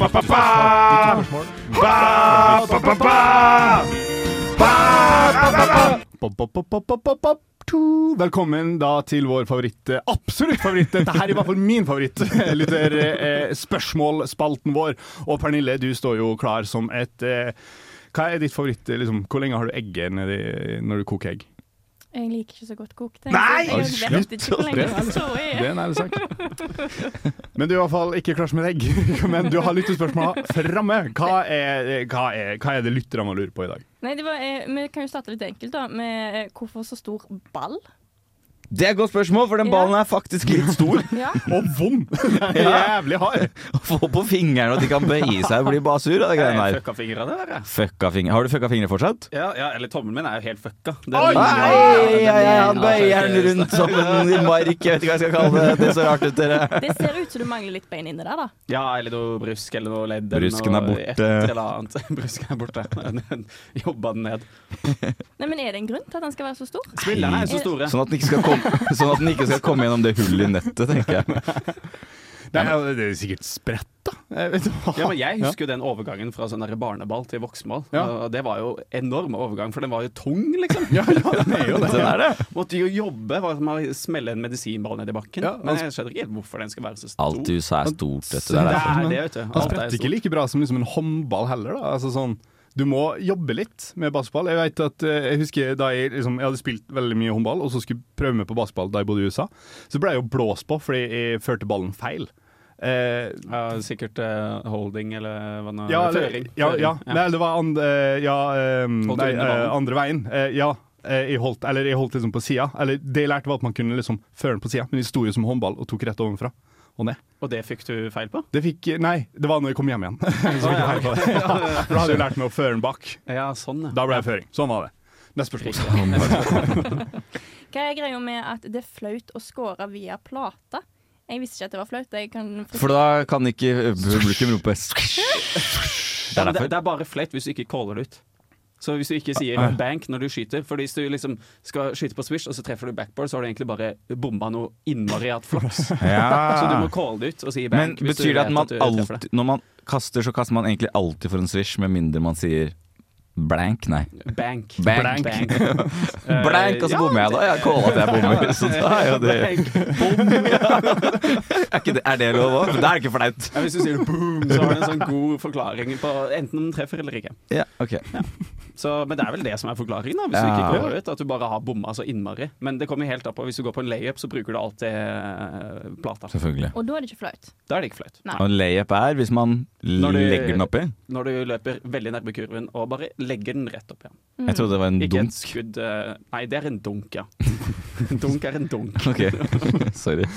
Speaker 4: Velkommen da til vår favoritt, eh, absolutt favoritt, dette her er i hvert fall min favoritt, lytter eh, spørsmålspalten vår. Og Pernille, du står jo klar som et eh, Hva er ditt favoritt, eh, liksom, hvor lenge har du egget når du koker egg?
Speaker 6: Jeg liker ikke så godt kokt.
Speaker 4: Nei!
Speaker 6: Jeg
Speaker 4: Oi,
Speaker 6: vet ikke hvor lenge
Speaker 4: det-.
Speaker 6: Sorry.
Speaker 4: Det er en ærlig. Men du er i hvert fall ikke klar som et egg. Men du har lyttespørsmål framme. Hva, hva, hva er det lytterne lurer på i dag?
Speaker 6: Nei, det var, eh, Vi kan jo starte litt enkelt, da. Med eh, hvorfor så stor ball?
Speaker 7: Det er et godt spørsmål, for den ballen er faktisk litt stor.
Speaker 6: Ja.
Speaker 4: Og vond! Jævlig hard.
Speaker 7: Å få på fingrene og de kan bøye seg og bli bare sur av de greiene der.
Speaker 5: Fucka fingrene der, jeg.
Speaker 7: Fucka fingre. Har du fucka fingre fortsatt?
Speaker 5: Ja, ja, eller tommelen min er jo helt fucka. Den
Speaker 7: Oi!
Speaker 5: Nei,
Speaker 7: ja,
Speaker 5: den
Speaker 7: ai, han bøyer den rundt som en mark. Jeg vet ikke hva jeg skal kalle det. Det er så rart ut, dere.
Speaker 6: Det ser ut som du mangler litt bein inni der, da.
Speaker 5: Ja, eller noe brusk eller noe ledd.
Speaker 7: Brusken er borte.
Speaker 5: Et eller annet. Brusken er borte. Jobba den ned.
Speaker 6: Nei, men Er det en grunn til at den skal være så stor?
Speaker 5: Spillerne er så store.
Speaker 7: Sånn at den ikke skal komme, sånn at den ikke skal komme gjennom det hullet i nettet, tenker jeg.
Speaker 4: Det er, det er sikkert spredt, da. Jeg vet hva.
Speaker 5: Ja, men Jeg husker jo den overgangen fra sånn barneball til voksenball.
Speaker 4: Ja.
Speaker 5: Det var jo enorm overgang, for den var jo tung, liksom.
Speaker 4: Ja, ja, det er jo det.
Speaker 7: Den er det.
Speaker 5: Måtte jo jobbe, var som å smelle en medisinball ned i bakken.
Speaker 4: Ja,
Speaker 5: men jeg skjønner ikke helt hvorfor den skal være så stor.
Speaker 7: Alt i USA er stort, dette
Speaker 4: der.
Speaker 7: Det er
Speaker 5: det vet du. Alt Han
Speaker 4: spretter ikke like bra som liksom en håndball heller. Da. Altså sånn, du må jobbe litt med basketball. Jeg vet at, eh, jeg husker da jeg, liksom, jeg hadde spilt veldig mye håndball, og så skulle prøve meg på basketball da jeg bodde i USA. Så ble jeg jo blåst på fordi jeg førte ballen feil. Eh,
Speaker 5: Ja, sikkert eh, holding eller hva nå
Speaker 4: ja,
Speaker 5: Føring.
Speaker 4: ja,
Speaker 5: ja.
Speaker 4: ja. Nei, det var and, eh, ja, eh, nei, eh, andre veien. Eh, ja. Jeg holdt, eller jeg holdt liksom på sida. Eller det jeg lærte, var at man kunne liksom føre den på sida, men jeg sto jo som håndball og tok rett ovenfra og ned.
Speaker 5: Og det fikk du feil på?
Speaker 4: Det fikk Nei, det var når jeg kom hjem igjen. så fikk jeg feil på det. Ja, for da hadde jeg lært meg å føre den bak.
Speaker 5: Ja, sånn, ja.
Speaker 4: Da ble jeg føring. Sånn var det. Neste spørsmål.
Speaker 6: Hva er greia med at det er flaut å score via plate? Jeg visste ikke at det var flaut. Jeg kan
Speaker 7: For da kan ikke publikum rope Det er
Speaker 5: det er bare flaut hvis du ikke caller det ut. Så hvis du ikke sier bank når du skyter For hvis du liksom skal skyte på swish, og så treffer du backboard, så har du egentlig bare bomba noe innmari hatt flaks.
Speaker 7: Ja.
Speaker 5: Så du må calle det ut og si bank. Men
Speaker 7: betyr det at man
Speaker 5: det.
Speaker 7: alltid Når man kaster, så kaster man egentlig alltid for en swish, med mindre man sier Blank, nei.
Speaker 5: Bank.
Speaker 7: Bank.
Speaker 5: Blank,
Speaker 7: Blank, og så bommer jeg da. Jeg caller at jeg bommer. Så da er jo det er, det, er det lov òg? Det er ikke flaut.
Speaker 5: Ja, hvis du sier boom, så har du en sånn god forklaring på enten om den treffer eller ikke.
Speaker 7: Ja, ok.
Speaker 5: Så, men det er vel det som er forklaringen, da, hvis du ikke går ut. At du bare har bomma så innmari. Men det kommer helt an på. Hvis du går på en layup, så bruker du alltid eh, plata.
Speaker 7: Selvfølgelig.
Speaker 6: Og da er det ikke flaut.
Speaker 5: Da er det ikke flaut.
Speaker 6: Nei.
Speaker 7: Og layup er hvis man
Speaker 5: du-
Speaker 7: legger den oppi.
Speaker 5: Når du løper veldig nærme kurven og bare legger den rett opp igjen.
Speaker 7: Jeg trodde det var en
Speaker 5: Ikke
Speaker 7: dunk.
Speaker 5: et skudd eh, Nei, det er en dunk, ja. dunk er en dunk.
Speaker 7: Ok, sorry.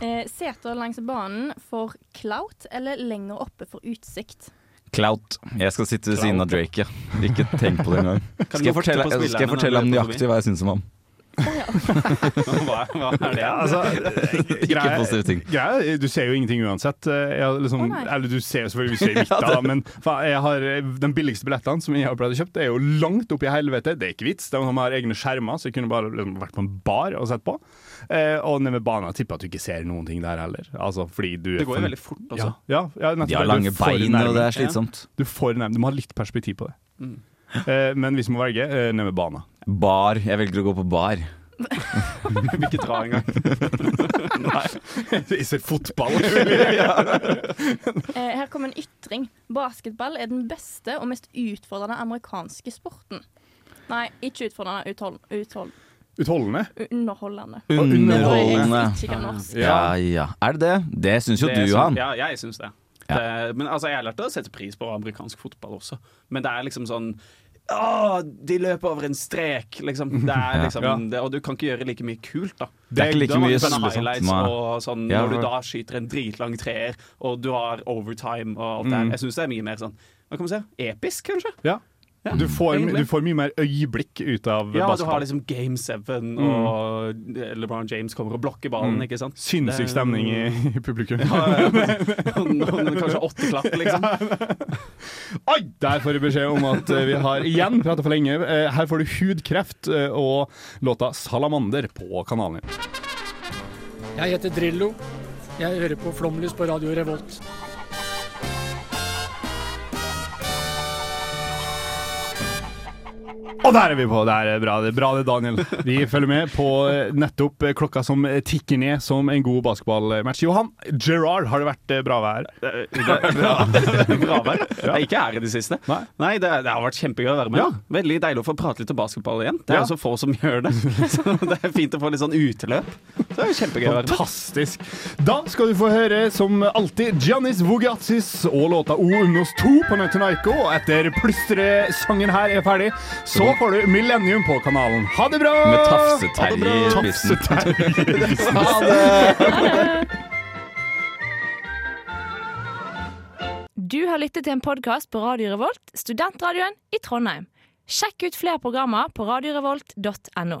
Speaker 6: Eh, seter langs banen for clout eller lenger oppe for utsikt?
Speaker 7: Clout. Jeg skal sitte ved siden av Drake, ja. Ikke tenk på det engang. Skal jeg fortelle, skal jeg fortelle ham nøyaktig hva jeg syns om ham?
Speaker 5: hva, hva er det?
Speaker 4: Ja, altså,
Speaker 7: positive ting.
Speaker 4: Greia, du ser jo ingenting uansett. Eh, Jeg, liksom,
Speaker 6: oh,
Speaker 4: eller du ser selvfølgelig hvis du er i da, men jeg har, den billigste billettene som jeg har pleid å kjøpe, det er jo langt opp i helvete. Det er ikke vits. De har egne skjermer, så jeg kunne bare liksom, vært på en bar og sett på. Eh, og nede ved banen tipper at du ikke ser noen ting der heller. Altså, fordi du
Speaker 5: Det går jo veldig fort altså.
Speaker 4: Ja, ja, ja.
Speaker 7: De har lange bein, og det er slitsomt.
Speaker 4: Du, nærme. du må ha litt perspektiv på det.
Speaker 5: Mm.
Speaker 4: Eh, men hvis du må velge, eh, nede ved banen.
Speaker 7: Bar. Jeg velger å gå på bar.
Speaker 5: Vil ikke dra engang.
Speaker 4: Jeg ser fotball.
Speaker 6: Eh, her kommer en ytring. Basketball er den beste og mest utfordrende amerikanske sporten. Nei, ikke utfordrende. Uthold, uthold,
Speaker 4: Utholdende.
Speaker 6: underholdende.
Speaker 7: Underholdende. Ja ja. Er det det? Det syns jo
Speaker 5: Det
Speaker 7: du, Johan.
Speaker 5: Ja, jeg syns det. det. Men altså, jeg lærte å sette pris på amerikansk fotball også. Men det er liksom sånn Å, de løper over en strek, liksom. Det er liksom
Speaker 7: Ja.
Speaker 5: det, og du kan ikke gjøre like mye kult, da.
Speaker 7: Det er ikke like mye sånn-
Speaker 5: highlights og sånn
Speaker 7: Ja,
Speaker 5: når du da skyter en dritlang treer, og du har overtime og alt det
Speaker 4: Mm.
Speaker 5: der. Jeg syns det er mye mer sånn Hva kan man si? Episk, kanskje?
Speaker 4: Ja.
Speaker 5: Ja,
Speaker 4: Du får, du får mye mer øyeblikk ut av
Speaker 5: Ja, du har liksom Game 7, og LeBron James kommer og blokker ballen,
Speaker 4: Mm.
Speaker 5: ikke sant?
Speaker 4: Sinnssyk
Speaker 5: Det-
Speaker 4: stemning i, i publikum.
Speaker 5: Ja, ja, ja. Noen- Kanskje åtte klapp, liksom.
Speaker 4: Oi! Der får du beskjed om at eh, vi har igjen prata for lenge. Eh, Her får du hudkreft eh, og låta 'Salamander' på kanalen din.
Speaker 9: Jeg heter Drillo. Jeg hører på Flomlys på Radio Revolt.
Speaker 4: Og der er vi på! Det er bra, det er bra det, Daniel. Vi følger med på eh, nettopp eh, klokka som tikker ned som en god basketballmatch. Johan, Gerard, har det vært eh, bra vær?
Speaker 5: Bra vær. Jeg er ikke her i det siste. Nei, det, det har vært kjempegøy å være med.
Speaker 4: Ja.
Speaker 5: Veldig deilig å få prate litt om basketball igjen. Det er
Speaker 4: Ja.
Speaker 5: jo så få som gjør det. Så det er fint å få litt sånn uteløp. Så det er jo kjempegøy å være med.
Speaker 4: Fantastisk. Da skal du få høre, som alltid, Giannis Vogiatsis og låta O Unos 2 på Nøttenaiko. Og etter plystresangen her er ferdig, så får du Millennium på kanalen. Ha det bra!
Speaker 7: Med Tafse-Terje i spissen.
Speaker 4: Tafse-Terje i spissen.
Speaker 7: Ha det!
Speaker 14: Du har lyttet til en podkast på Radio Revolt, studentradioen i Trondheim. Sjekk ut flere programmer på radiorevolt.no.